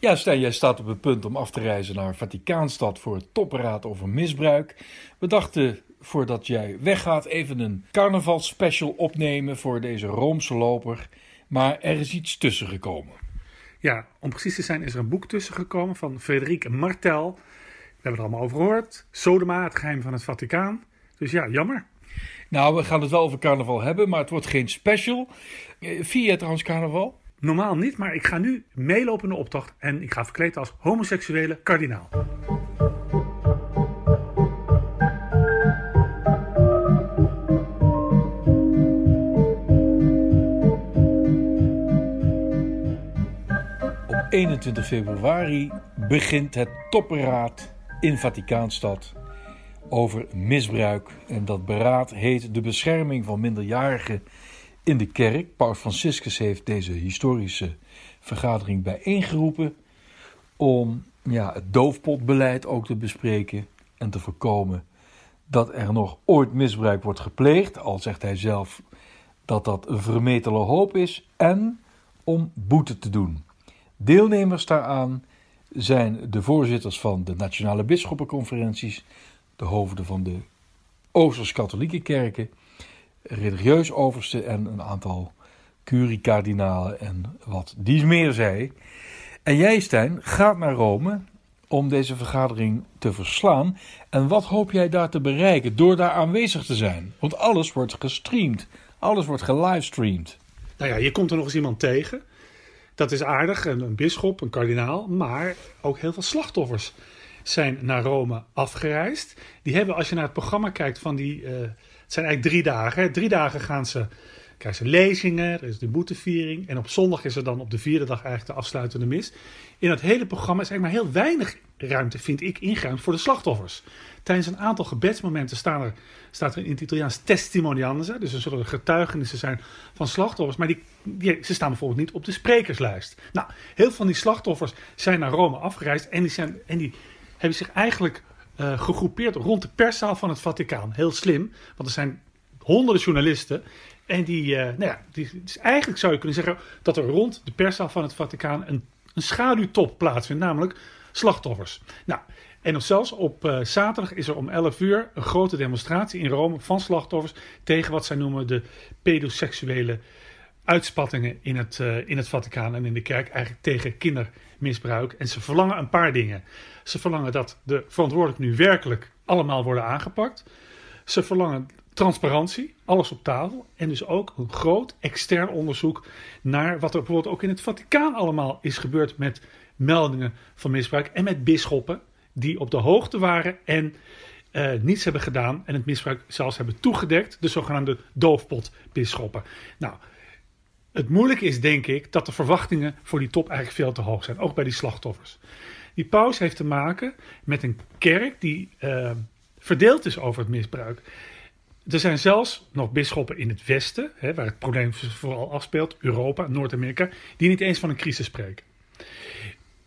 Ja, Stijn, jij staat op het punt om af te reizen naar Vaticaanstad voor het topraad over misbruik. We dachten, voordat jij weggaat, even een carnavalspecial opnemen voor deze Roomse loper. Maar er is iets tussen gekomen. Ja, om precies te zijn is er een boek tussen gekomen van Frederik Martel. We hebben er allemaal over gehoord. Sodoma, het geheim van het Vaticaan. Dus ja, jammer. Nou, we gaan het wel over carnaval hebben, maar het wordt geen special. Eh, Vier jij trouwens carnaval? Normaal niet, maar ik ga nu meelopen in de optocht en ik ga verkleed als homoseksuele kardinaal. Op 21 februari begint het topberaad in Vaticaanstad over misbruik. En dat beraad heet de bescherming van minderjarigen in de kerk. Paus Franciscus heeft deze historische vergadering bijeengeroepen om ja, het doofpotbeleid ook te bespreken en te voorkomen dat er nog ooit misbruik wordt gepleegd, al zegt hij zelf dat dat een vermetele hoop is, en om boete te doen. Deelnemers daaraan zijn de voorzitters van de Nationale Bisschoppenconferenties, de hoofden van de Oosters-Katholieke kerken, religieus overste en een aantal curie-kardinalen en wat die meer zei. En jij, Stijn, gaat naar Rome om deze vergadering te verslaan. En wat hoop jij daar te bereiken door daar aanwezig te zijn? Want alles wordt gestreamd, alles wordt gelivestreamd. Nou ja, je komt er nog eens iemand tegen. Dat is aardig, een, een bisschop, een kardinaal, maar ook heel veel slachtoffers zijn naar Rome afgereisd. Die hebben, als je naar het programma kijkt van die, eh, het zijn eigenlijk drie dagen. Drie dagen gaan ze, krijgen ze lezingen, er is de boeteviering. En op zondag is er dan op de vierde dag eigenlijk de afsluitende mis. In het hele programma is eigenlijk maar heel weinig ruimte, vind ik, ingeruimd voor de slachtoffers. Tijdens een aantal gebedsmomenten staan er, staat er in het Italiaans testimonianze. Dus er zullen getuigenissen zijn van slachtoffers. Maar die, die, ze staan bijvoorbeeld niet op de sprekerslijst. Nou, heel veel van die slachtoffers zijn naar Rome afgereisd. En die, zijn, en die hebben zich eigenlijk uh, gegroepeerd rond de perszaal van het Vaticaan. Heel slim, want er zijn honderden journalisten. En die, uh, nou ja, die, eigenlijk zou je kunnen zeggen dat er rond de perszaal van het Vaticaan een, een schaduwtop plaatsvindt, namelijk slachtoffers. Nou, en nog zelfs op uh, zaterdag is er om 11 uur een grote demonstratie in Rome van slachtoffers tegen wat zij noemen de pedoseksuele uitspattingen in het, uh, in het Vaticaan en in de kerk, eigenlijk tegen kindermisbruik. En ze verlangen een paar dingen. Ze verlangen dat de verantwoordelijken nu werkelijk allemaal worden aangepakt. Ze verlangen transparantie, alles op tafel. En dus ook een groot extern onderzoek naar wat er bijvoorbeeld ook in het Vaticaan allemaal is gebeurd met meldingen van misbruik. En met bisschoppen die op de hoogte waren en uh, niets hebben gedaan en het misbruik zelfs hebben toegedekt. De zogenaamde doofpotbisschoppen. Nou, het moeilijke is denk ik dat de verwachtingen voor die top eigenlijk veel te hoog zijn. Ook bij die slachtoffers. Die paus heeft te maken met een kerk die uh, verdeeld is over het misbruik. Er zijn zelfs nog bisschoppen in het Westen, hè, waar het probleem vooral afspeelt, Europa, Noord-Amerika, die niet eens van een crisis spreken.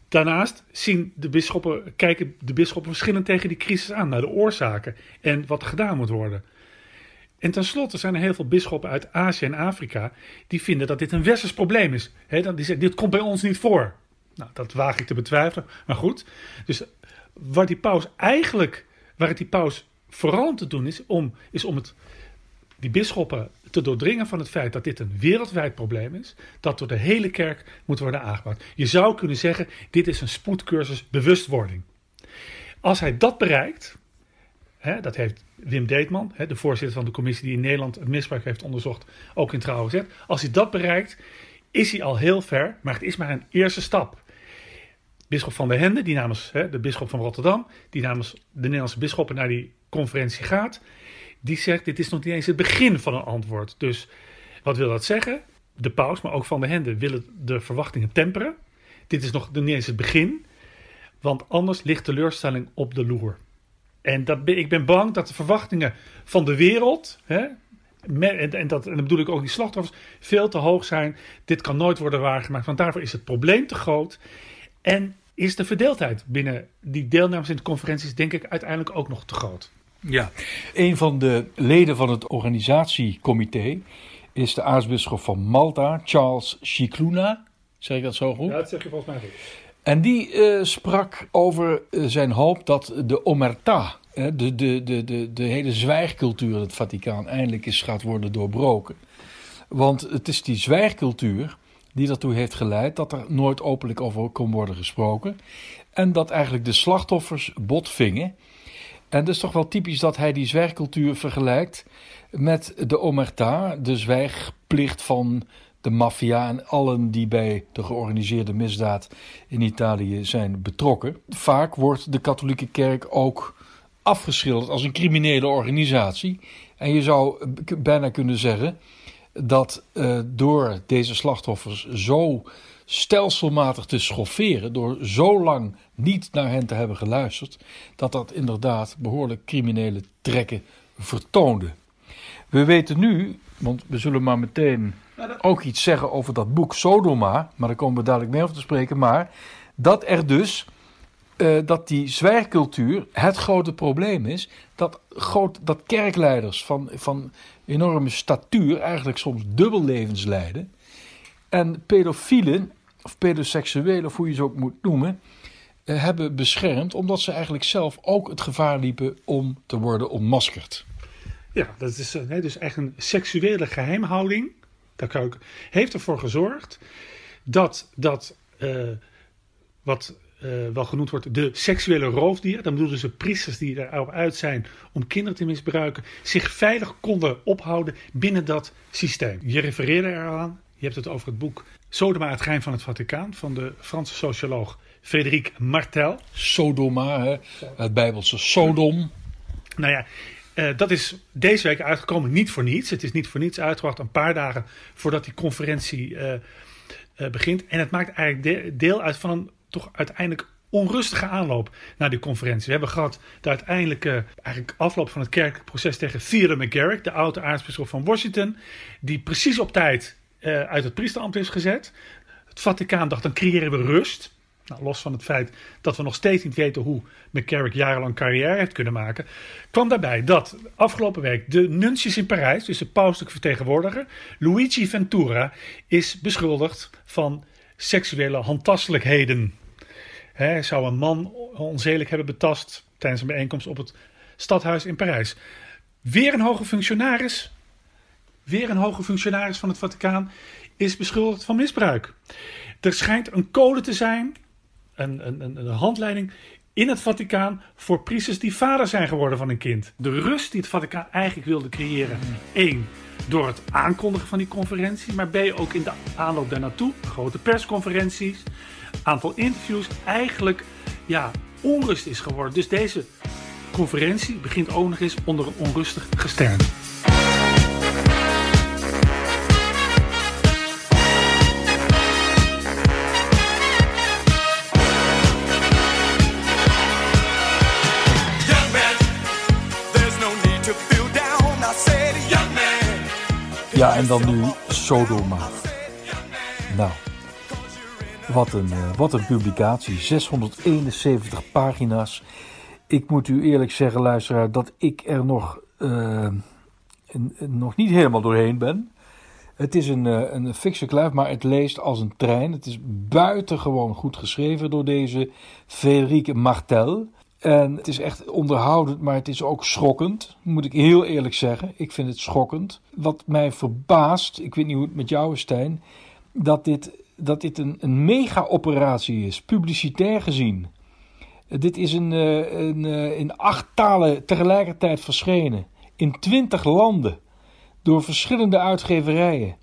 Daarnaast zien de bisschoppen, kijken de bisschoppen verschillend tegen die crisis aan, naar de oorzaken en wat gedaan moet worden. En tenslotte zijn er heel veel bisschoppen uit Azië en Afrika die vinden dat dit een westers probleem is. He, die zeggen, dit komt bij ons niet voor. Nou, dat waag ik te betwijfelen, maar goed. Dus waar die paus eigenlijk, waar het die paus vooral te doen is, om, is om het, die bisschoppen te doordringen van het feit dat dit een wereldwijd probleem is, dat door de hele kerk moet worden aangepakt. Je zou kunnen zeggen, dit is een spoedcursus bewustwording. Als hij dat bereikt, dat heeft Wim Deetman, de voorzitter van de commissie die in Nederland het misbruik heeft onderzocht, ook in trouw gezet. Als hij dat bereikt, is hij al heel ver, maar het is maar een eerste stap. Bisschop van der Hende, die namens de bisschop van Rotterdam, die namens de Nederlandse bisschoppen naar die conferentie gaat, die zegt: Dit is nog niet eens het begin van een antwoord. Dus wat wil dat zeggen? De paus, maar ook van der Hende, willen de verwachtingen temperen. Dit is nog niet eens het begin, want anders ligt teleurstelling op de loer. En dat, ik ben bang dat de verwachtingen van de wereld, hè, en, en, dat, en dan bedoel ik ook die slachtoffers, veel te hoog zijn. Dit kan nooit worden waargemaakt, want daarvoor is het probleem te groot. En is de verdeeldheid binnen die deelnemers in de conferenties, denk ik, uiteindelijk ook nog te groot. Ja, een van de leden van het organisatiecomité is de aartsbisschop van Malta, Charles Chicluna. Zeg ik dat zo goed? Ja, dat zeg je volgens mij goed. En die eh, sprak over eh, zijn hoop dat de omerta, de, de, de, de, de hele zwijgcultuur in het Vaticaan, eindelijk eens gaat worden doorbroken. Want het is die zwijgcultuur die ertoe heeft geleid dat er nooit openlijk over kon worden gesproken. En dat eigenlijk de slachtoffers botvingen. En is toch wel typisch dat hij die zwijgcultuur vergelijkt met de omerta, de zwijgplicht van de maffia en allen die bij de georganiseerde misdaad in Italië zijn betrokken. Vaak wordt de katholieke kerk ook afgeschilderd als een criminele organisatie. En je zou bijna kunnen zeggen dat uh, door deze slachtoffers zo stelselmatig te schofferen, door zo lang niet naar hen te hebben geluisterd, dat dat inderdaad behoorlijk criminele trekken vertoonde. We weten nu, want we zullen maar meteen ook iets zeggen over dat boek Sodoma, maar daar komen we dadelijk meer over te spreken, maar dat er dus uh, dat die zwijgcultuur het grote probleem is. Dat, groot, dat kerkleiders van, van enorme statuur eigenlijk soms dubbel levens leiden. En pedofielen, of pedoseksuelen, of hoe je ze ook moet noemen, uh, hebben beschermd. Omdat ze eigenlijk zelf ook het gevaar liepen om te worden ontmaskerd. Ja, dat is nee, dus echt een seksuele geheimhouding. Heeft ervoor gezorgd dat, dat uh, wat uh, wel genoemd wordt de seksuele roofdier. Dan bedoelen ze priesters die erop uit zijn om kinderen te misbruiken, zich veilig konden ophouden binnen dat systeem. Je refereerde eraan, je hebt het over het boek Sodoma, het geheim van het Vaticaan, van de Franse socioloog Frédéric Martel. Sodoma, hè? het Bijbelse Sodom. Nou ja, uh, dat is deze week uitgekomen, niet voor niets. Het is niet voor niets uitgebracht, een paar dagen voordat die conferentie uh, uh, begint. En het maakt eigenlijk de deel uit van een toch uiteindelijk onrustige aanloop naar die conferentie. We hebben gehad de uiteindelijke eigenlijk afloop van het kerkelijk proces tegen Theodore McGarrick, de oude aartsbisschop van Washington, die precies op tijd uit het priesterambt is gezet. Het Vaticaan dacht, dan creëren we rust. Nou, los van het feit dat we nog steeds niet weten hoe McCarrick jarenlang carrière heeft kunnen maken, kwam daarbij dat afgelopen week de nuntius in Parijs, dus de pauselijke vertegenwoordiger, Luigi Ventura, is beschuldigd van seksuele handtastelijkheden. Hij zou een man onzedelijk hebben betast tijdens een bijeenkomst op het stadhuis in Parijs. Weer een hoge functionaris, weer een hoge functionaris van het Vaticaan, is beschuldigd van misbruik. Er schijnt een code te zijn, een, een, handleiding in het Vaticaan voor priesters die vader zijn geworden van een kind. De rust die het Vaticaan eigenlijk wilde creëren. Eén, door het aankondigen van die conferentie, maar B ook in de aanloop daarnaartoe, grote persconferenties, aantal interviews, eigenlijk ja, onrust is geworden. Dus deze conferentie begint ook nog eens onder een onrustig gestern. Ja, en dan nu Sodoma. Nou, wat een, uh, wat een publicatie. 671 pagina's. Ik moet u eerlijk zeggen, luisteraar, dat ik er nog, uh, nog niet helemaal doorheen ben. Het is een, uh, een fikse kluif, maar het leest als een trein. Het is buitengewoon goed geschreven door deze Frédéric Martel. En het is echt onderhoudend, maar het is ook schokkend, moet ik heel eerlijk zeggen. Ik vind het schokkend. Wat mij verbaast, ik weet niet hoe het met jou is, Stijn, dat dit, dat dit een, een mega-operatie is, publicitair gezien. Dit is een, eh, een, eh, in acht talen tegelijkertijd verschenen, in twintig landen, door verschillende uitgeverijen.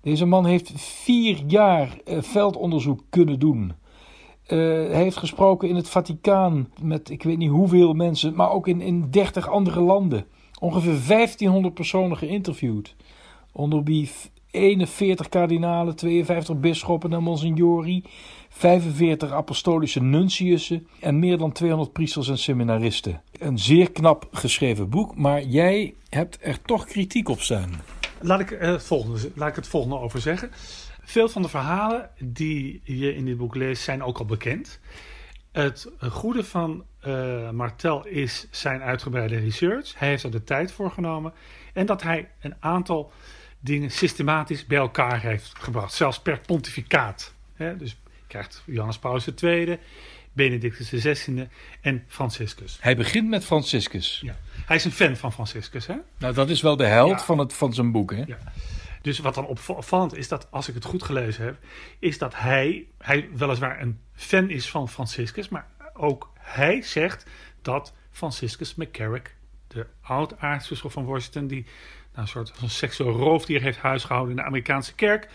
Deze man heeft vier jaar eh, veldonderzoek kunnen doen. Uh, heeft gesproken in het Vaticaan met ik weet niet hoeveel mensen, maar ook in, in 30 andere landen. Ongeveer 1500 personen geïnterviewd. Onder wie 41 kardinalen, 52 bisschoppen en monsignori, 45 apostolische nuntiussen en meer dan 200 priesters en seminaristen. Een zeer knap geschreven boek, maar jij hebt er toch kritiek op staan. Laat ik, uh, het, volgende, laat ik het volgende over zeggen. Veel van de verhalen die je in dit boek leest zijn ook al bekend. Het goede van uh, Martel is zijn uitgebreide research. Hij heeft er de tijd voor genomen. En dat hij een aantal dingen systematisch bij elkaar heeft gebracht. Zelfs per pontificaat. dus ik krijgt Johannes Paulus II, Benedictus XVI en Franciscus. Hij begint met Franciscus. Ja. Hij is een fan van Franciscus, hè? Nou, dat is wel de held Ja. van, het, van zijn boek, hè? Ja. Dus wat dan opv- opvallend is, dat als ik het goed gelezen heb, is dat hij, hij weliswaar een fan is van Franciscus, maar ook hij zegt dat Franciscus McCarrick, de oud-aartsbisschop van Washington, die nou, een soort van seksueel roofdier heeft huisgehouden in de Amerikaanse kerk,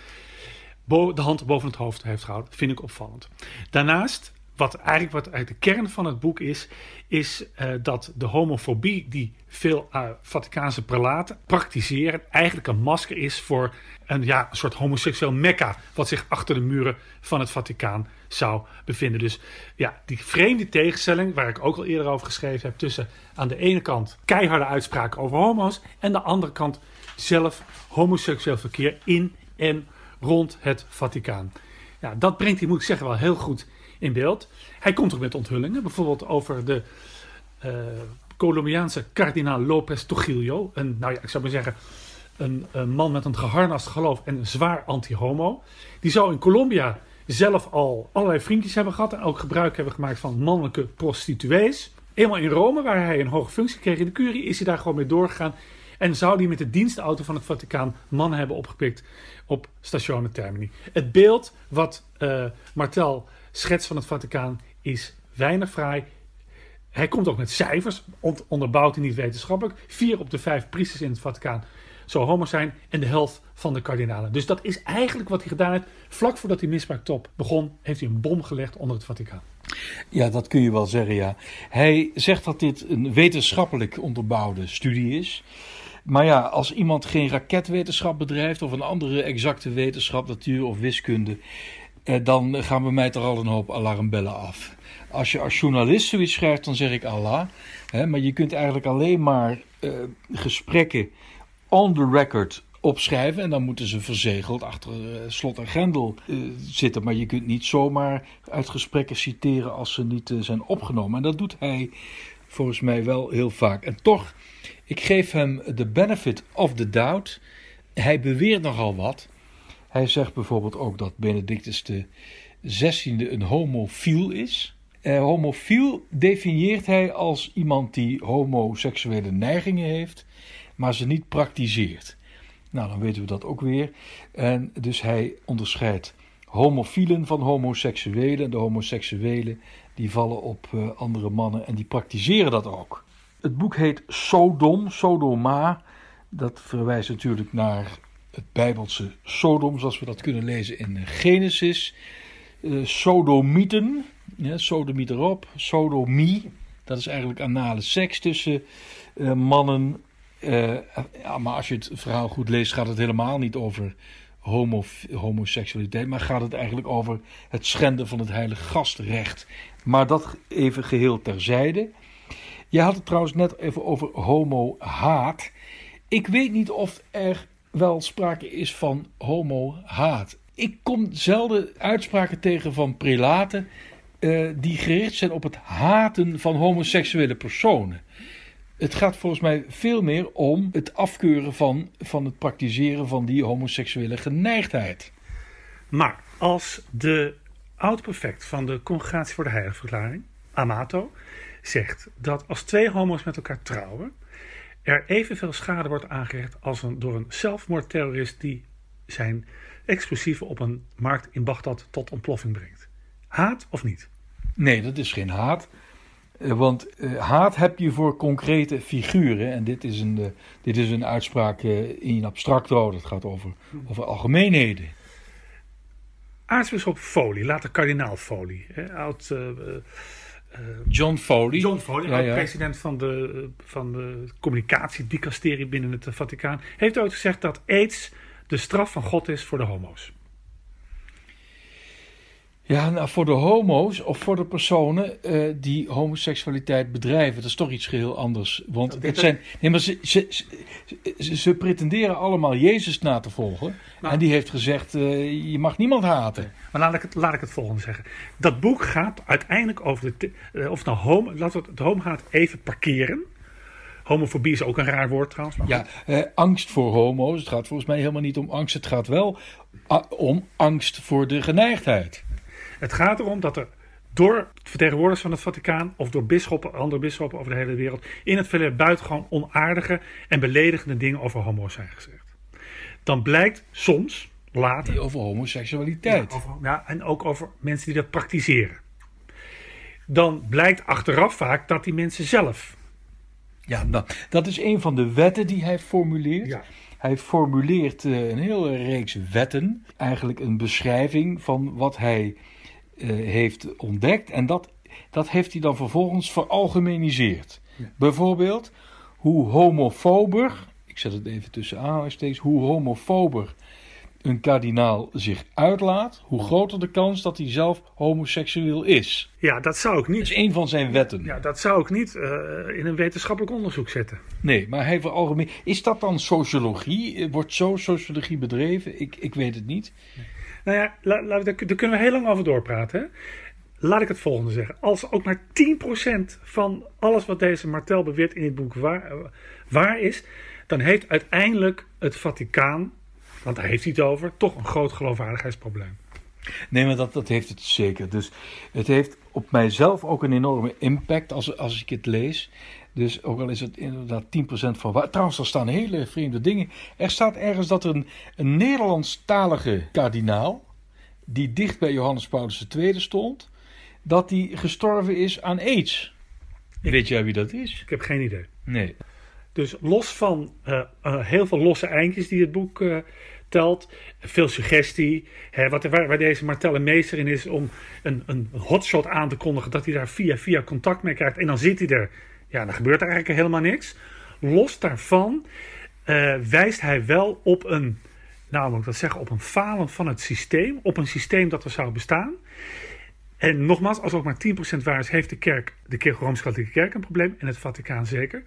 de hand boven het hoofd heeft gehouden. Vind ik opvallend. Daarnaast, wat eigenlijk wat uit de kern van het boek is, is eh, dat de homofobie die veel eh, Vaticaanse prelaten praktiseren, eigenlijk een masker is voor een, ja, een soort homoseksueel mekka, wat zich achter de muren van het Vaticaan zou bevinden. Dus ja, die vreemde tegenstelling, waar ik ook al eerder over geschreven heb, tussen aan de ene kant keiharde uitspraken over homo's en de andere kant zelf homoseksueel verkeer in en rond het Vaticaan. Ja, dat brengt hij, moet ik zeggen, wel heel goed in beeld. Hij komt ook met onthullingen, bijvoorbeeld over de eh, Colombiaanse kardinaal López Trujillo. Een, nou ja, ik zou maar zeggen, een, man met een geharnast geloof en een zwaar anti-homo. Die zou in Colombia zelf al allerlei vriendjes hebben gehad en ook gebruik hebben gemaakt van mannelijke prostituees. Eenmaal in Rome, waar hij een hoge functie kreeg in de curie, is hij daar gewoon mee doorgegaan. En zou hij met de dienstauto van het Vaticaan mannen hebben opgepikt op Station Termini. Het beeld wat eh, Martel schetst van het Vaticaan is weinig fraai. Hij komt ook met cijfers, onderbouwt hij niet wetenschappelijk. Vier op de vijf priesters in het Vaticaan zou homo zijn en de helft van de kardinalen. Dus dat is eigenlijk wat hij gedaan heeft. Vlak voordat die misbruiktop begon, heeft hij een bom gelegd onder het Vaticaan. Ja, dat kun je wel zeggen, ja. Hij zegt dat dit een wetenschappelijk onderbouwde studie is. Maar ja, als iemand geen raketwetenschap bedrijft of een andere exacte wetenschap, natuur of wiskunde, dan gaan bij mij toch al een hoop alarmbellen af. Als je als journalist zoiets schrijft, dan zeg ik Allah. Hè, maar je kunt eigenlijk alleen maar eh, gesprekken on the record opschrijven. En dan moeten ze verzegeld achter eh, slot en grendel eh, zitten. Maar je kunt niet zomaar uit gesprekken citeren als ze niet eh, zijn opgenomen. En dat doet hij volgens mij wel heel vaak. En toch, ik geef hem de benefit of the doubt. Hij beweert nogal wat. Hij zegt bijvoorbeeld ook dat Benedictus XVI een homofiel is. Eh, homofiel definieert hij als iemand die homoseksuele neigingen heeft, maar ze niet praktiseert. Nou, dan weten we dat ook weer. En dus hij onderscheidt homofielen van homoseksuelen. En de homoseksuelen die vallen op eh, andere mannen en die praktiseren dat ook. Het boek heet Sodom, Sodoma. Dat verwijst natuurlijk naar het Bijbelse Sodom, zoals we dat kunnen lezen in Genesis. Eh, sodomieten, ja, sodomiet erop, sodomie. Dat is eigenlijk anale seks tussen eh, mannen. Eh, maar als je het verhaal goed leest, gaat het helemaal niet over homo, homoseksualiteit, maar gaat het eigenlijk over het schenden van het heilige gastrecht. Maar dat even geheel terzijde. Je had het trouwens net even over homo-haat. Ik weet niet of er wel sprake is van homo-haat. Ik kom zelden uitspraken tegen van prelaten eh, die gericht zijn op het haten van homoseksuele personen. Het gaat volgens mij veel meer om het afkeuren van, van het praktiseren van die homoseksuele geneigdheid. Maar als de oud-prefect van de Congregatie voor de Heiligverklaring, Amato, zegt dat als twee homo's met elkaar trouwen, er evenveel schade wordt aangericht als een, door een zelfmoordterrorist die zijn explosieven op een markt in Bagdad tot ontploffing brengt. Haat of niet? Nee, dat is geen haat. Eh, Want eh, haat heb je voor concrete figuren. En dit is een, eh, dit is een uitspraak in abstracto. Dat gaat over, over algemeenheden. Aartsbisschop Foley, later kardinaal Foley, hè, oud John Foley. John Foley, Ja, ja. president van de, van de communicatiedicasterie binnen het Vaticaan, heeft ooit gezegd dat aids de straf van God is voor de homo's. Ja, nou, voor de homo's of voor de personen eh, die homoseksualiteit bedrijven, dat is toch iets geheel anders. Want dit het is- zijn, nee, maar ze, ze, ze, ze- pretenderen allemaal Jezus na te volgen. Nou. en die heeft gezegd: eh, je mag niemand haten. Maar laat ik, het, laat ik het volgende zeggen. Dat boek gaat uiteindelijk over de, eh, of nou homo, laten we het, het homohaat even parkeren. Homofobie is ook een raar woord trouwens. Maar Ja, eh, angst voor homo's. Het gaat volgens mij helemaal niet om angst. Het gaat wel om angst voor de geneigdheid. Het gaat erom dat er door vertegenwoordigers van het Vaticaan of door bisschoppen, andere bisschoppen over de hele wereld in het verleden buitengewoon onaardige en beledigende dingen over homo's zijn gezegd. Dan blijkt soms, later. Die over homoseksualiteit. Ja, over, ja, en ook over mensen die dat praktiseren. Dan blijkt achteraf vaak dat die mensen zelf. Ja, nou, dat is een van de wetten die hij formuleert. Ja. Hij formuleert uh, een hele reeks wetten, eigenlijk een beschrijving van wat hij heeft ontdekt. En dat, dat heeft hij dan vervolgens veralgemeniseerd. Ja. Bijvoorbeeld, hoe homofober, ik zet het even tussen aanhalingstekens, hoe homofober een kardinaal zich uitlaat, hoe groter de kans dat hij zelf homoseksueel is. Ja, dat zou ik niet. Dat is een van zijn wetten. Ja, dat zou ik niet uh, in een wetenschappelijk onderzoek zetten. Nee, maar hij veralgemeen. Is dat dan sociologie? Wordt zo sociologie bedreven? Ik, ik weet het niet. Nee. Nou ja, daar, daar, kunnen we heel lang over doorpraten. Laat ik het volgende zeggen. Als ook maar 10% van alles wat deze Martel beweert in dit boek waar, waar is, dan heeft uiteindelijk het Vaticaan want daar heeft hij het over, toch een groot geloofwaardigheidsprobleem. Nee, maar dat, dat heeft het zeker. Dus het heeft op mijzelf ook een enorme impact als, als ik het lees. Dus ook al is het inderdaad 10% van waar. Trouwens, er staan hele vreemde dingen. Er staat ergens dat er een, een Nederlandstalige kardinaal, die dicht bij Johannes Paulus II stond, dat die gestorven is aan AIDS. Ik, Weet jij wie dat is? Ik heb geen idee. Nee. Dus los van uh, uh, heel veel losse eindjes die het boek uh, telt, veel suggestie, hè, wat, waar, waar, deze Martel een meester in is om een, een hotshot aan te kondigen, dat hij daar via via contact mee krijgt en dan zit hij er. Ja, dan gebeurt er eigenlijk helemaal niks. Los daarvan wijst hij wel op een, nou moet ik dat zeggen, op een falen van het systeem, op een systeem dat er zou bestaan. En nogmaals, als ook maar 10% waar is, heeft de kerk, de kerk, Rooms-Katholieke Kerk een probleem en het Vaticaan zeker.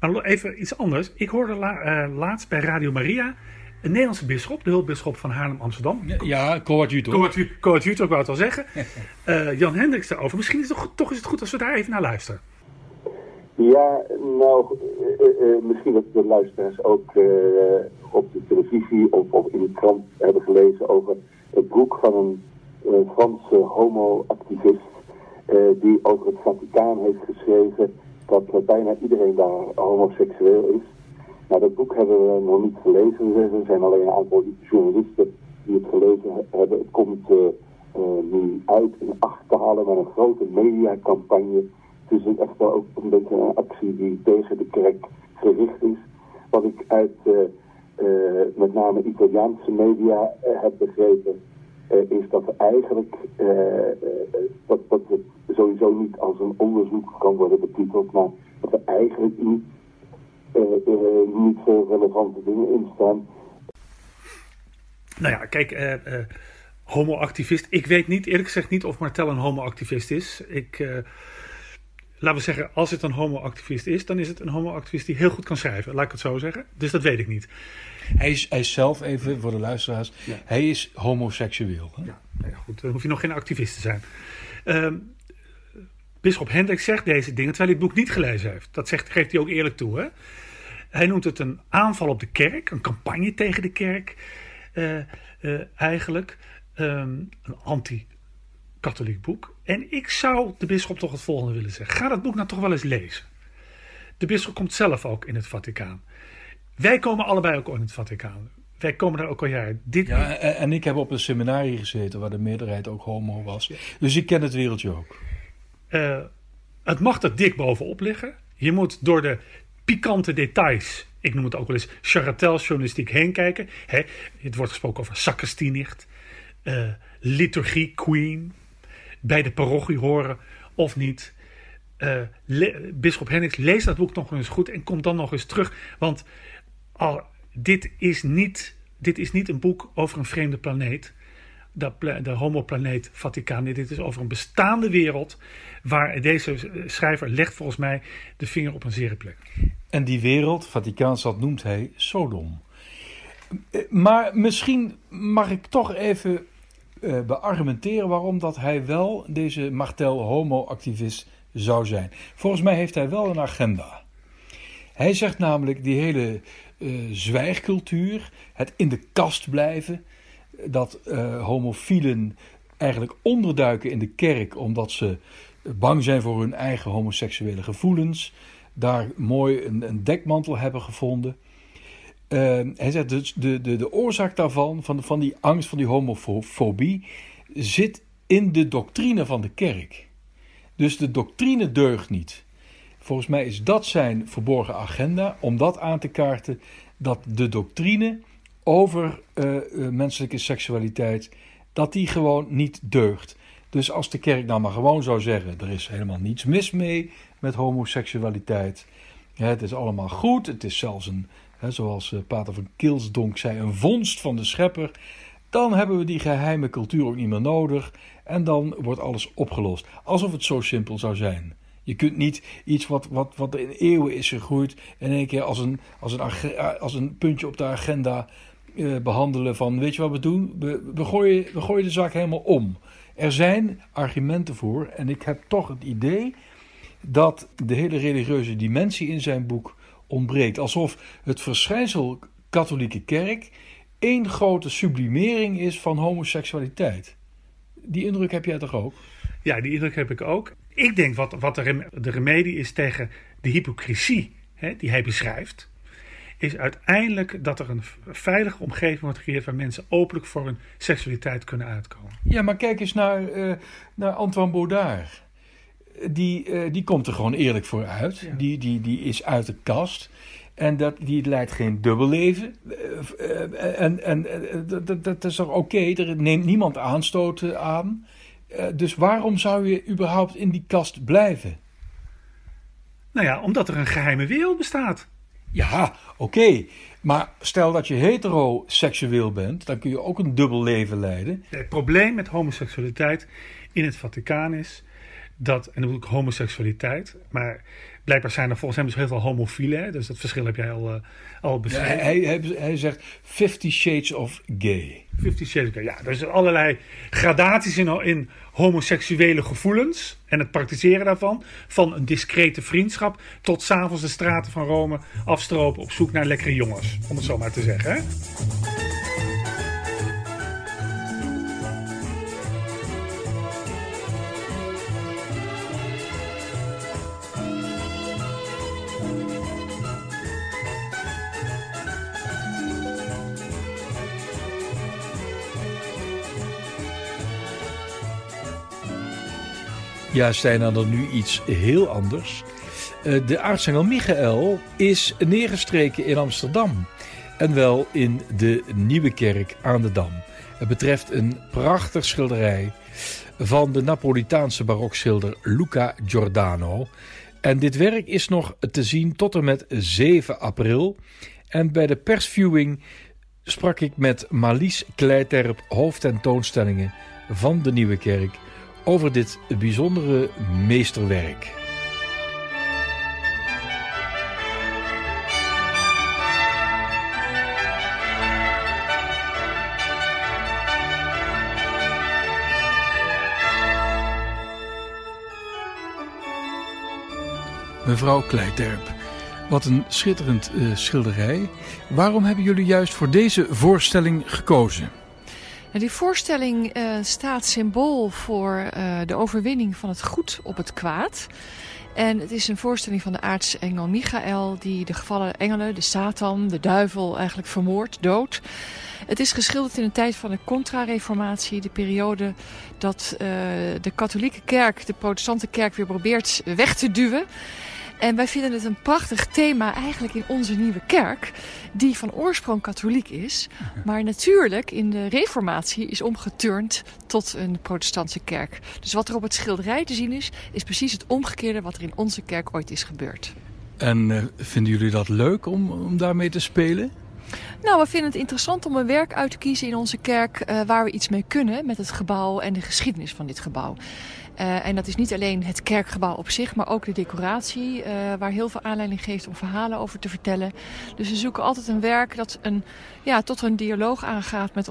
Maar even iets anders. Ik hoorde la, uh, laatst bij Radio Maria een Nederlandse bisschop, de hulpbisschop van Haarlem-Amsterdam. Ja, coadjutor. Coadjutor, ik wou het al zeggen. Uh, Jan Hendricks daarover. Misschien is het toch, toch is het goed als we daar even naar luisteren. Ja, nou, uh, uh, misschien dat de luisteraars ook op de televisie of, of, in de krant hebben gelezen over het boek van een Franse homo-activist die over het Vaticaan heeft geschreven dat bijna iedereen daar homoseksueel is. Nou, dat boek hebben we nog niet gelezen. Er zijn alleen een aantal journalisten die het gelezen hebben. Het komt nu uit in acht met een grote mediacampagne. Het is echt wel ook een beetje een actie die tegen de kerk gericht is. Wat ik uit uh, met name Italiaanse media heb begrepen, is dat eigenlijk dat, dat het sowieso niet als een onderzoek kan worden betiteld, maar dat er eigenlijk niet, uh, uh, niet veel relevante dingen in staan. Nou ja, kijk, uh, homoactivist. Ik weet niet, eerlijk gezegd niet of Martel een homoactivist is. Ik, laten we zeggen, als het een homoactivist is, dan is het een homoactivist die heel goed kan schrijven. Laat ik het zo zeggen. Dus dat weet ik niet. Hij is, hij is zelf, even voor de luisteraars, ja. hij is homoseksueel. Hè? Ja, nou ja, goed. Dan hoef je nog geen activist te zijn. Um, Bisschop Hendrik zegt deze dingen terwijl hij het boek niet gelezen heeft. Dat zegt, geeft hij ook eerlijk toe. Hè? Hij noemt het een aanval op de kerk, een campagne tegen de kerk uh, uh, eigenlijk. Um, een anti-katholiek boek. En ik zou de bisschop toch het volgende willen zeggen. Ga dat boek nou toch wel eens lezen. De bisschop komt zelf ook in het Vaticaan. Wij komen allebei ook in het Vaticaan. Wij komen daar ook al jaren. Dit ja, en ik heb op een seminarie gezeten waar de meerderheid ook homo was. Dus ik ken het wereldje ook. Uh, het mag er dik bovenop liggen. Je moet door de pikante details, ik noem het ook wel eens charreteljournalistiek, heen kijken. He, het wordt gesproken over sacristie uh, liturgie, queen, bij de parochie horen of niet. Uh, Bisschop Hendricks, lees dat boek nog eens goed en kom dan nog eens terug. Want dit, is niet, dit is niet een boek over een vreemde planeet de, de homoplaneet Vaticaan. Dit is over een bestaande wereld waar deze schrijver legt volgens mij de vinger op een zere plek. En die wereld, Vaticaanstad, noemt hij Sodom. Maar misschien mag ik toch even uh, beargumenteren waarom dat hij wel deze Martel homo-activist zou zijn. Volgens mij heeft hij wel een agenda. Hij zegt namelijk die hele uh, zwijgcultuur, het in de kast blijven, dat uh, homofielen eigenlijk onderduiken in de kerk omdat ze bang zijn voor hun eigen homoseksuele gevoelens. Daar mooi een, een dekmantel hebben gevonden. Uh, hij zegt dus de, de, de oorzaak daarvan, van, van die angst, van die homofobie, zit in de doctrine van de kerk. Dus de doctrine deugt niet. Volgens mij is dat zijn verborgen agenda om dat aan te kaarten dat de doctrine over uh, menselijke seksualiteit dat die gewoon niet deugt. Dus als de kerk nou maar gewoon zou zeggen: er is helemaal niets mis mee met homoseksualiteit. Het is allemaal goed. Het is zelfs een, zoals eh, Pater van Kilsdonk zei, een vondst van de schepper. Dan hebben we die geheime cultuur ook niet meer nodig. En dan wordt alles opgelost. Alsof het zo simpel zou zijn. Je kunt niet iets wat, wat, wat in eeuwen is gegroeid. in één keer als een, als een, als een puntje op de agenda eh, behandelen. Van weet je wat we doen? We, we, gooien, we gooien de zaak helemaal om. Er zijn argumenten voor. En ik heb toch het idee dat de hele religieuze dimensie in zijn boek ontbreekt. Alsof het verschijnsel katholieke kerk één grote sublimering is van homoseksualiteit. Die indruk heb jij toch ook? Ja, die indruk heb ik ook. Ik denk wat, wat de, de remedie is tegen de hypocrisie hè, die hij beschrijft, is uiteindelijk dat er een veilige omgeving wordt gecreëerd waar mensen openlijk voor hun seksualiteit kunnen uitkomen. Ja, maar kijk eens naar, uh, naar Antoine Baudard. Die, uh, die komt er gewoon eerlijk voor uit. Ja. Die, die, die is uit de kast. En dat, die leidt geen dubbelleven. Uh, en en dat, dat is toch oké? Okay? Er neemt niemand aanstoot aan. dus waarom zou je überhaupt in die kast blijven? Nou ja, omdat er een geheime wereld bestaat. Ja, oké. Maar stel dat je heteroseksueel bent, dan kun je ook een dubbel leven leiden. Het probleem met homoseksualiteit in het Vaticaan is dat, en dan bedoel ik homoseksualiteit, maar blijkbaar zijn er volgens hem dus heel veel homofielen. Dus dat verschil heb jij al, uh, al beschreven. Ja, hij, hij, hij zegt Fifty Shades of Gay. Fifty Shades of Gay, ja. Er zijn allerlei gradaties in, in homoseksuele gevoelens en het praktiseren daarvan. Van een discrete vriendschap tot s'avonds de straten van Rome afstropen op zoek naar lekkere jongens. Om het zo maar te zeggen, hè? Ja, Stijn, dan nu iets heel anders. Eh, de aartsengel Michael is neergestreken in Amsterdam. En wel in de Nieuwe Kerk aan de Dam. Het betreft een prachtig schilderij van de Napolitaanse barokschilder Luca Giordano. En dit werk is nog te zien tot en met 7 april. En bij de persviewing sprak ik met Marlies Kleiterp, hoofdtentoonstellingen van de Nieuwe Kerk over dit bijzondere meesterwerk. Mevrouw Kleiterp, wat een schitterend uh, schilderij. Waarom hebben jullie juist voor deze voorstelling gekozen? Die voorstelling uh, staat symbool voor uh, de overwinning van het goed op het kwaad. En het is een voorstelling van de aartsengel Michael... die de gevallen engelen, de Satan, de duivel eigenlijk vermoordt, dood. Het is geschilderd in een tijd van de contra-reformatie. De periode dat uh, de katholieke kerk, de protestante kerk... weer probeert weg te duwen. En wij vinden het een prachtig thema eigenlijk in onze nieuwe kerk, die van oorsprong katholiek is, maar natuurlijk in de reformatie is omgeturnd tot een protestantse kerk. Dus wat er op het schilderij te zien is, is precies het omgekeerde wat er in onze kerk ooit is gebeurd. En uh, vinden jullie dat leuk om, om daarmee te spelen? Nou, we vinden het interessant om een werk uit te kiezen in onze kerk uh, waar we iets mee kunnen met het gebouw en de geschiedenis van dit gebouw. Uh, en dat is niet alleen het kerkgebouw op zich, maar ook de decoratie, uh, waar heel veel aanleiding geeft om verhalen over te vertellen. Dus we zoeken altijd een werk dat een, ja, tot een dialoog aangaat met,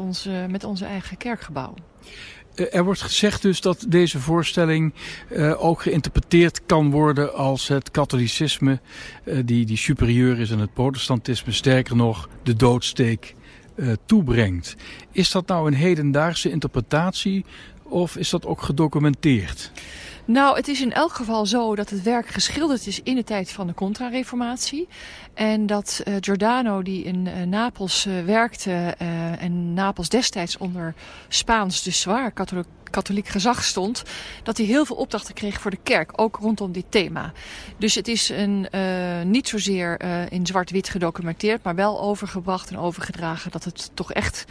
met onze eigen kerkgebouw. Er wordt gezegd dus dat deze voorstelling uh, ook geïnterpreteerd kan worden als het katholicisme, uh, die, die superieur is aan het protestantisme, sterker nog, de doodsteek toebrengt. Is dat nou een hedendaagse interpretatie Of is dat ook gedocumenteerd? Nou, het is in elk geval zo dat het werk geschilderd is in de tijd van de Contra-reformatie. En dat uh, Giordano, die in uh, Napels uh, werkte en Napels destijds onder Spaans, dus zwaar katholiek, katholiek gezag stond, dat hij heel veel opdrachten kreeg voor de kerk, ook rondom dit thema. Dus het is een, niet zozeer in zwart-wit gedocumenteerd, maar wel overgebracht en overgedragen dat het toch echt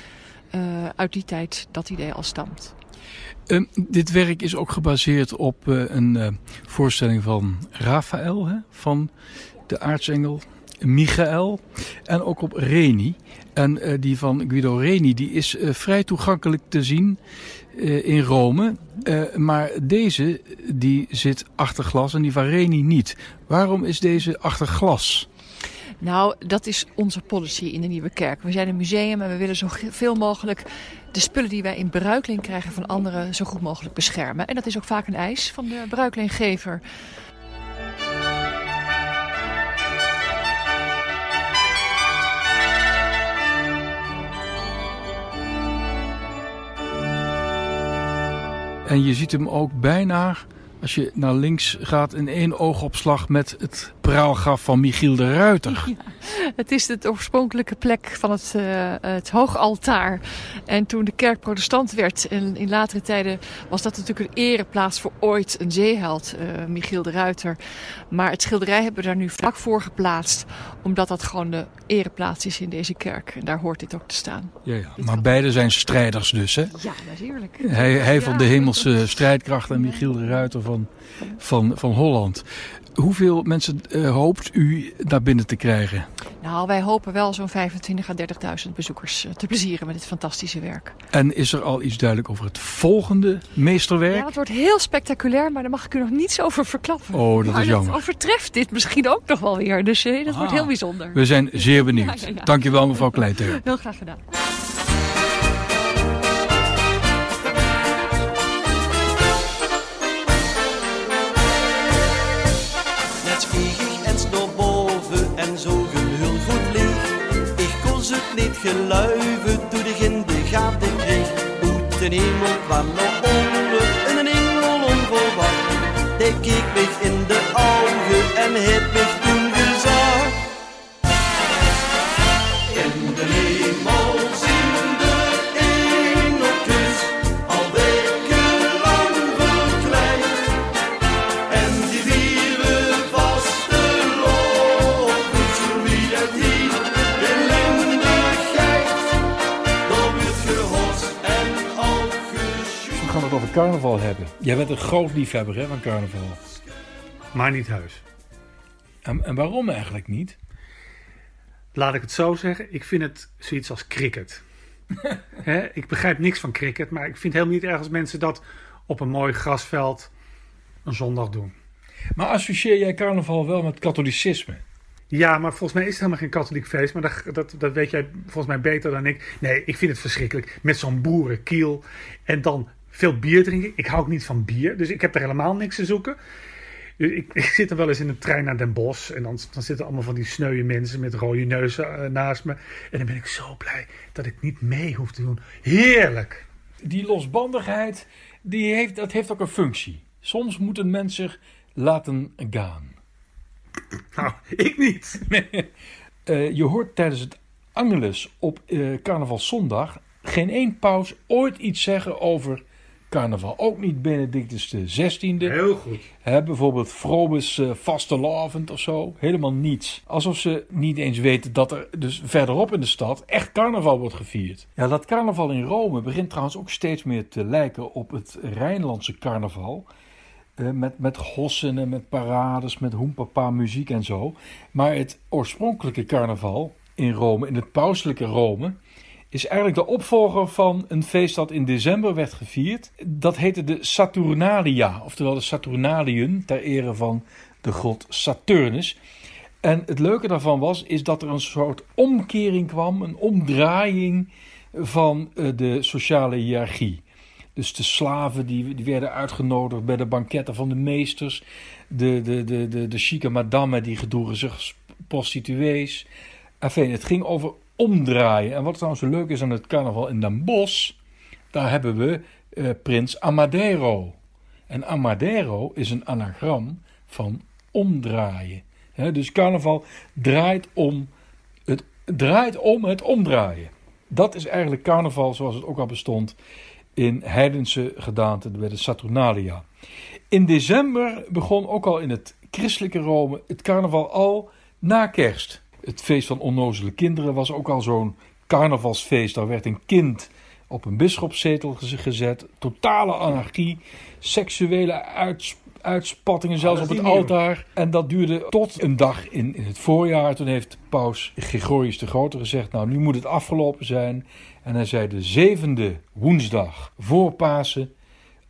uit die tijd dat idee al stamt. Uh, dit werk is ook gebaseerd op uh, een uh, voorstelling van Raphaël, hè, van de aartsengel Michael. En ook op Reni. En die van Guido Reni die is vrij toegankelijk te zien in Rome. maar deze die zit achter glas en die van Reni niet. Waarom is deze achter glas? Nou, dat is onze policy in de Nieuwe Kerk. We zijn een museum en we willen zoveel mogelijk de spullen die wij in bruikleen krijgen van anderen zo goed mogelijk beschermen. En dat is ook vaak een eis van de bruikleengever. En je ziet hem ook bijna, als je naar links gaat, in één oogopslag met het praalgraf van Michiel de Ruiter. Ja, het is de oorspronkelijke plek van het, uh, het hoogaltaar. En toen de kerk protestant werd in, in latere tijden was dat natuurlijk een ereplaats voor ooit een zeeheld, uh, Michiel de Ruiter. Maar het schilderij hebben we daar nu vlak voor geplaatst, omdat dat gewoon de ereplaats is in deze kerk. En daar hoort dit ook te staan. Ja, ja. Maar beide zijn strijders dus, hè? Ja, natuurlijk. Hij, hij van de hemelse strijdkracht en Michiel de Ruiter van, van, van Holland. Hoeveel mensen uh, hoopt u naar binnen te krijgen? Nou, wij hopen wel zo'n 25 à 30.000 bezoekers uh, te plezieren met dit fantastische werk. En is er al iets duidelijk over het volgende meesterwerk? Ja, het wordt heel spectaculair, maar daar mag ik u nog niets over verklappen. Oh, dat maar is jammer. Het overtreft dit misschien ook nog wel weer, dus uh, dat ah, wordt heel bijzonder. We zijn zeer benieuwd. Ja, ja, ja. Dankjewel mevrouw Kleiter. Heel graag gedaan. Geluiven toen ik in de gaten kreeg. Uit de hemel kwam nog onder en een engel onverwacht. Hij keek me in de ogen en heeft carnaval hebben. Jij bent een groot liefhebber hè, van carnaval. Maar niet huis. En, en waarom eigenlijk niet? Laat ik het zo zeggen. Ik vind het zoiets als cricket. Hè, ik begrijp niks van cricket. Maar ik vind helemaal niet erg als mensen dat op een mooi grasveld een zondag doen. Maar associeer jij carnaval wel met katholicisme? Ja, maar volgens mij is het helemaal geen katholiek feest. Maar dat, dat, dat weet jij volgens mij beter dan ik. Nee, ik vind het verschrikkelijk. Met zo'n boerenkiel. En dan veel bier drinken. Ik hou ook niet van bier. Dus ik heb er helemaal niks te zoeken. Dus ik, ik zit er wel eens in een trein naar Den Bosch. En dan, dan zitten allemaal van die sneuwe mensen met rode neuzen uh, naast me. En dan ben ik zo blij dat ik niet mee hoef te doen. Heerlijk! Die losbandigheid, die heeft, dat heeft ook een functie. Soms moet een mens zich laten gaan. Nou, ik niet. uh, je hoort tijdens het Angelus op uh, carnavalszondag geen één paus ooit iets zeggen over carnaval. Ook niet Benedictus XVI. Heel goed. He, bijvoorbeeld Frobus uh, vastelavond of zo. Helemaal niets. Alsof ze niet eens weten dat er dus verderop in de stad echt carnaval wordt gevierd. Ja, dat carnaval in Rome begint trouwens ook steeds meer te lijken op het Rijnlandse carnaval. Uh, met, met hossen en met parades, met hoempapa muziek en zo. Maar het oorspronkelijke carnaval in Rome, in het pauselijke Rome, is eigenlijk de opvolger van een feest dat in december werd gevierd. Dat heette de Saturnalia, oftewel de Saturnaliën, ter ere van de god Saturnus. En het leuke daarvan was, is dat er een soort omkering kwam, een omdraaiing van de sociale hiërarchie. Dus de slaven die, die werden uitgenodigd bij de banketten van de meesters. De, de, de, de, chique madame die gedroegen zich prostituees. Enfin, het ging over omdraaien. En wat trouwens zo leuk is aan het carnaval in Den Bosch, daar hebben we eh, prins Amadero. En Amadero is een anagram van omdraaien. Dus carnaval draait om, het, draait om het omdraaien. Dat is eigenlijk carnaval zoals het ook al bestond in heidense gedaante bij de Saturnalia. In december begon ook al in het christelijke Rome het carnaval al na kerst. Het feest van onnozele kinderen was ook al zo'n carnavalsfeest. Daar werd een kind op een bisschopszetel gezet. Totale anarchie, seksuele uitspattingen zelfs op het altaar. En dat duurde tot een dag in, in het voorjaar. Toen heeft paus Gregorius de Grote gezegd, nou nu moet het afgelopen zijn. En hij zei de zevende woensdag voor Pasen,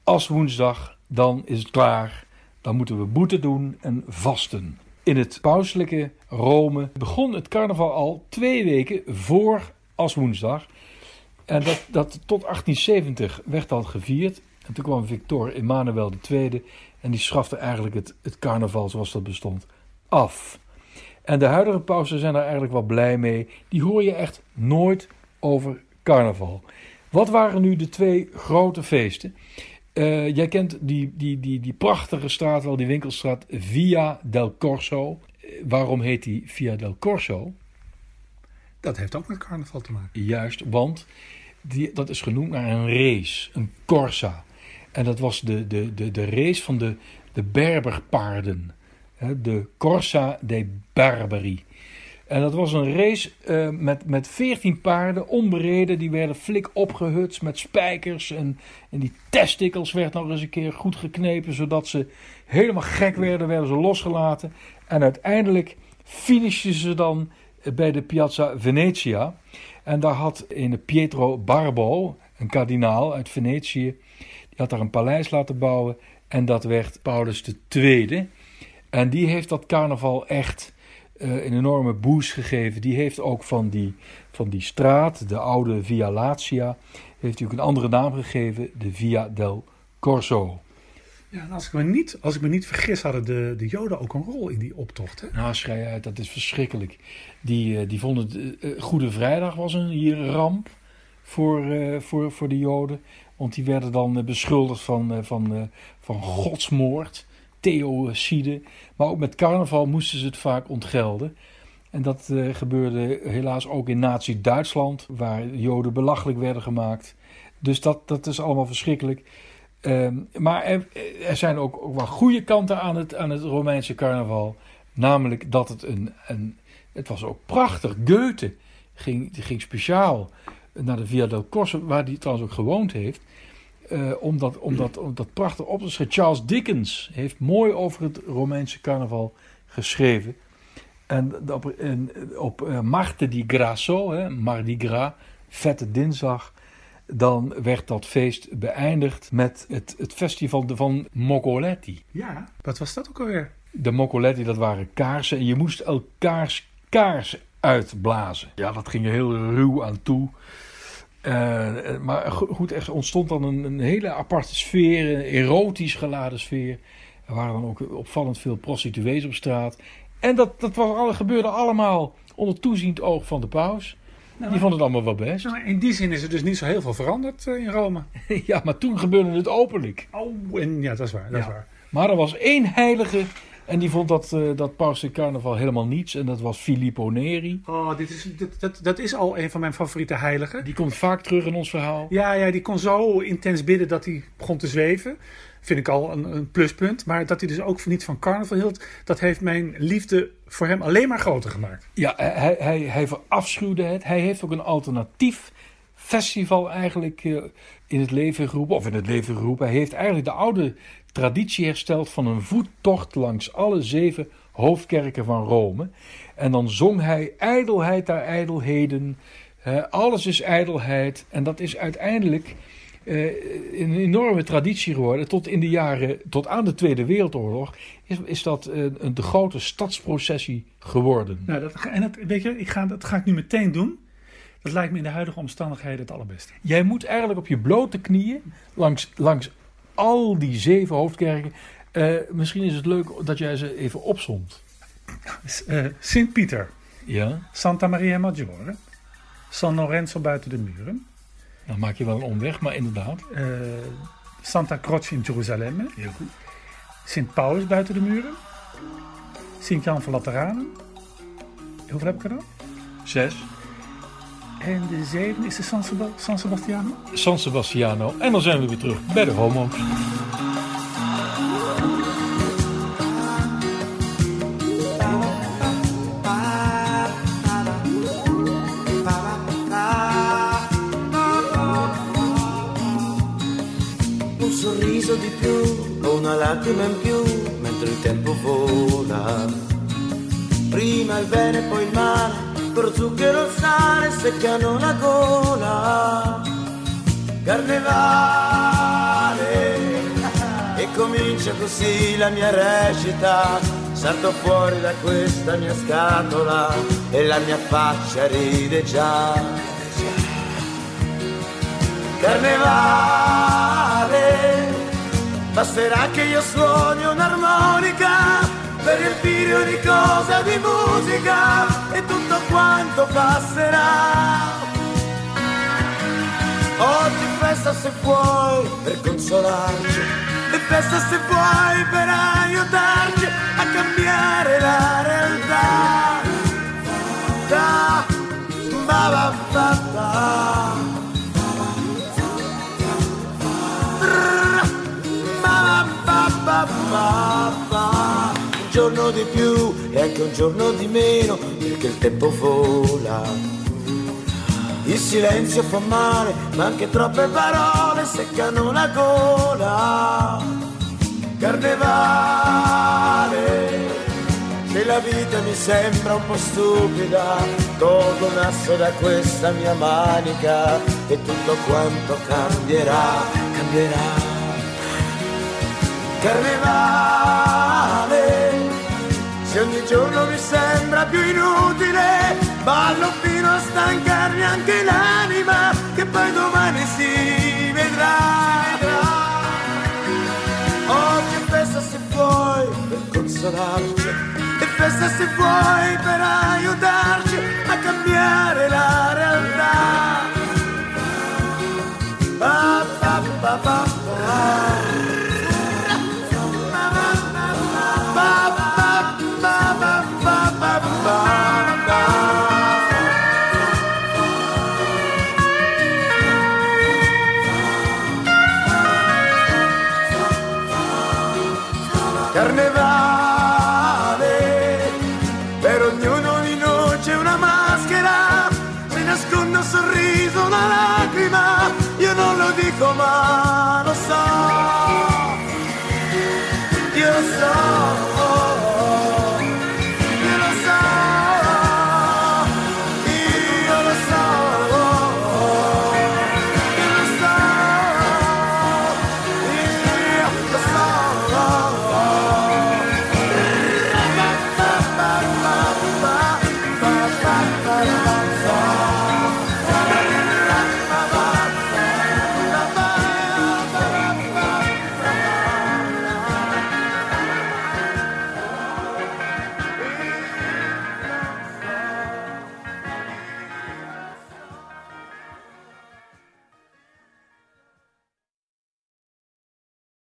als woensdag, dan is het klaar. Dan moeten we boete doen en vasten. In het pauselijke Rome begon het carnaval al twee weken voor als woensdag. En dat, dat tot 1870 werd al gevierd. En toen kwam Victor Emmanuel II en die schafte eigenlijk het, het carnaval zoals dat bestond af. En de huidige pausen zijn er eigenlijk wel blij mee. Die hoor je echt nooit over carnaval. Wat waren nu de twee grote feesten? Uh, jij kent die, die, die, die prachtige straat, wel die winkelstraat Via del Corso. Uh, waarom heet die Via del Corso? Dat heeft ook met carnaval te maken. Juist, want die, dat is genoemd naar een race, een Corsa. En dat was de, de, de, de race van de, de Berberpaarden. De Corsa dei Barbari. En dat was een race uh, met, met 14 paarden, onbereden. Die werden flik opgehutst met spijkers. En, en die testikels werden nog eens een keer goed geknepen. Zodat ze helemaal gek werden, werden ze losgelaten. En uiteindelijk finishten ze dan bij de Piazza Venezia. En daar had een Pietro Barbo, een kardinaal uit Venetië, die had daar een paleis laten bouwen. En dat werd Paulus II. En die heeft dat carnaval echt uh, een enorme boost gegeven. Die heeft ook van die, van die straat, de oude Via Latia, heeft hij ook een andere naam gegeven, de Via del Corso. Ja, en als ik me niet, als ik me niet vergis, hadden de, de Joden ook een rol in die optocht. Hè? Nou, schrijf uit, dat is verschrikkelijk. Die, uh, die vonden uh, Goede Vrijdag was een hier ramp voor, uh, voor, voor de Joden. Want die werden dan beschuldigd van, van, van godsmoord theocide. Maar ook met carnaval moesten ze het vaak ontgelden. En dat uh, gebeurde helaas ook in Nazi-Duitsland, waar Joden belachelijk werden gemaakt. Dus dat, dat is allemaal verschrikkelijk. Uh, maar er, er, zijn ook, ook wel goede kanten aan het, aan het Romeinse carnaval. Namelijk dat het een, een. Het was ook prachtig. Goethe ging, ging speciaal naar de Via del Corso, waar hij trouwens ook gewoond heeft. Uh, om, dat, om, dat, om dat prachtig op te schrijven. Charles Dickens heeft mooi over het Romeinse carnaval geschreven. En op, en op uh, Marte di Grasso, hè, Mardi Gras, Vette Dinsdag, dan werd dat feest beëindigd met het, het festival van Moccoletti. Ja, wat was dat ook alweer? De Moccoletti, dat waren kaarsen en je moest elkaars kaars uitblazen. Ja, dat ging er heel ruw aan toe. Uh, maar goed, er ontstond dan een, een, hele aparte sfeer, een erotisch geladen sfeer. Er waren dan ook opvallend veel prostituees op straat. En dat, dat was, alle, gebeurde allemaal onder toeziend oog van de paus. Nou, die vond het allemaal wel best. Nou, in die zin is er dus niet zo heel veel veranderd uh, in Rome. ja, maar toen gebeurde het openlijk. Oh, en, ja, dat is waar. Dat ja. is waar. Maar er was één heilige en die vond dat, uh, dat Carnaval helemaal niets. En dat was Filippo Neri. Oh, dit is, dit, dat, dat is al een van mijn favoriete heiligen. Die komt vaak terug in ons verhaal. Ja, ja die kon zo intens bidden dat hij begon te zweven. Vind ik al een, een pluspunt. Maar dat hij dus ook niet van carnaval hield, dat heeft mijn liefde voor hem alleen maar groter gemaakt. Ja, hij, hij, hij verafschuwde het. Hij heeft ook een alternatief festival eigenlijk uh, in het leven geroepen. Of in het leven geroepen. Hij heeft eigenlijk de oude traditie hersteld van een voettocht langs alle zeven hoofdkerken van Rome. En dan zong hij ijdelheid daar ijdelheden. Uh, alles is ijdelheid. En dat is uiteindelijk uh, een enorme traditie geworden. Tot in de jaren, tot aan de Tweede Wereldoorlog, is, is dat uh, de grote stadsprocessie geworden. Nou, dat, en dat, weet je, ik ga, dat ga ik nu meteen doen. Dat lijkt me in de huidige omstandigheden het allerbeste. Jij moet eigenlijk op je blote knieën langs, langs al die zeven hoofdkerken. Uh, misschien is het leuk dat jij ze even opzomt. Uh, Sint-Pieter. Ja. Santa Maria Maggiore. San Lorenzo buiten de muren. Dan maak je wel een omweg, maar inderdaad. Eh, Santa Croce in Jeruzalem. Heel goed. Sint Paulus buiten de muren. Sint-Jan van Lateranen. Hoeveel heb ik er dan? Zes. En de zevende is de San, Seba- San Sebastiano. San Sebastiano. En dan zijn we weer terug bij de homo's. Un sorriso di più o una lacrima in più mentre il tempo vola. Prima il bene, poi il male, per zucchero sale seccano la gola. Carnevale, e comincia così la mia recita. Salto fuori da questa mia scatola e la mia faccia ride già. Carnevale, basterà che io suoni un'armonica per riempire ogni cosa di musica e quanto passerà. Oggi festa se vuoi per consolarci e festa se vuoi per aiutarci a cambiare la realtà. Giorno di meno perché il tempo vola. Il silenzio fa male, ma anche troppe parole seccano la gola. Carnevale, se la vita mi sembra un po' stupida, tolgo un asso da questa mia manica e tutto quanto cambierà, cambierà. Carnevale, se ogni giorno mi sembra più inutile, ballo fino a stancarmi anche l'anima, che poi domani si vedrà. Oggi è festa se vuoi per consolarci, e festa se vuoi per aiutarci a cambiare la realtà. Ba, ba, ba,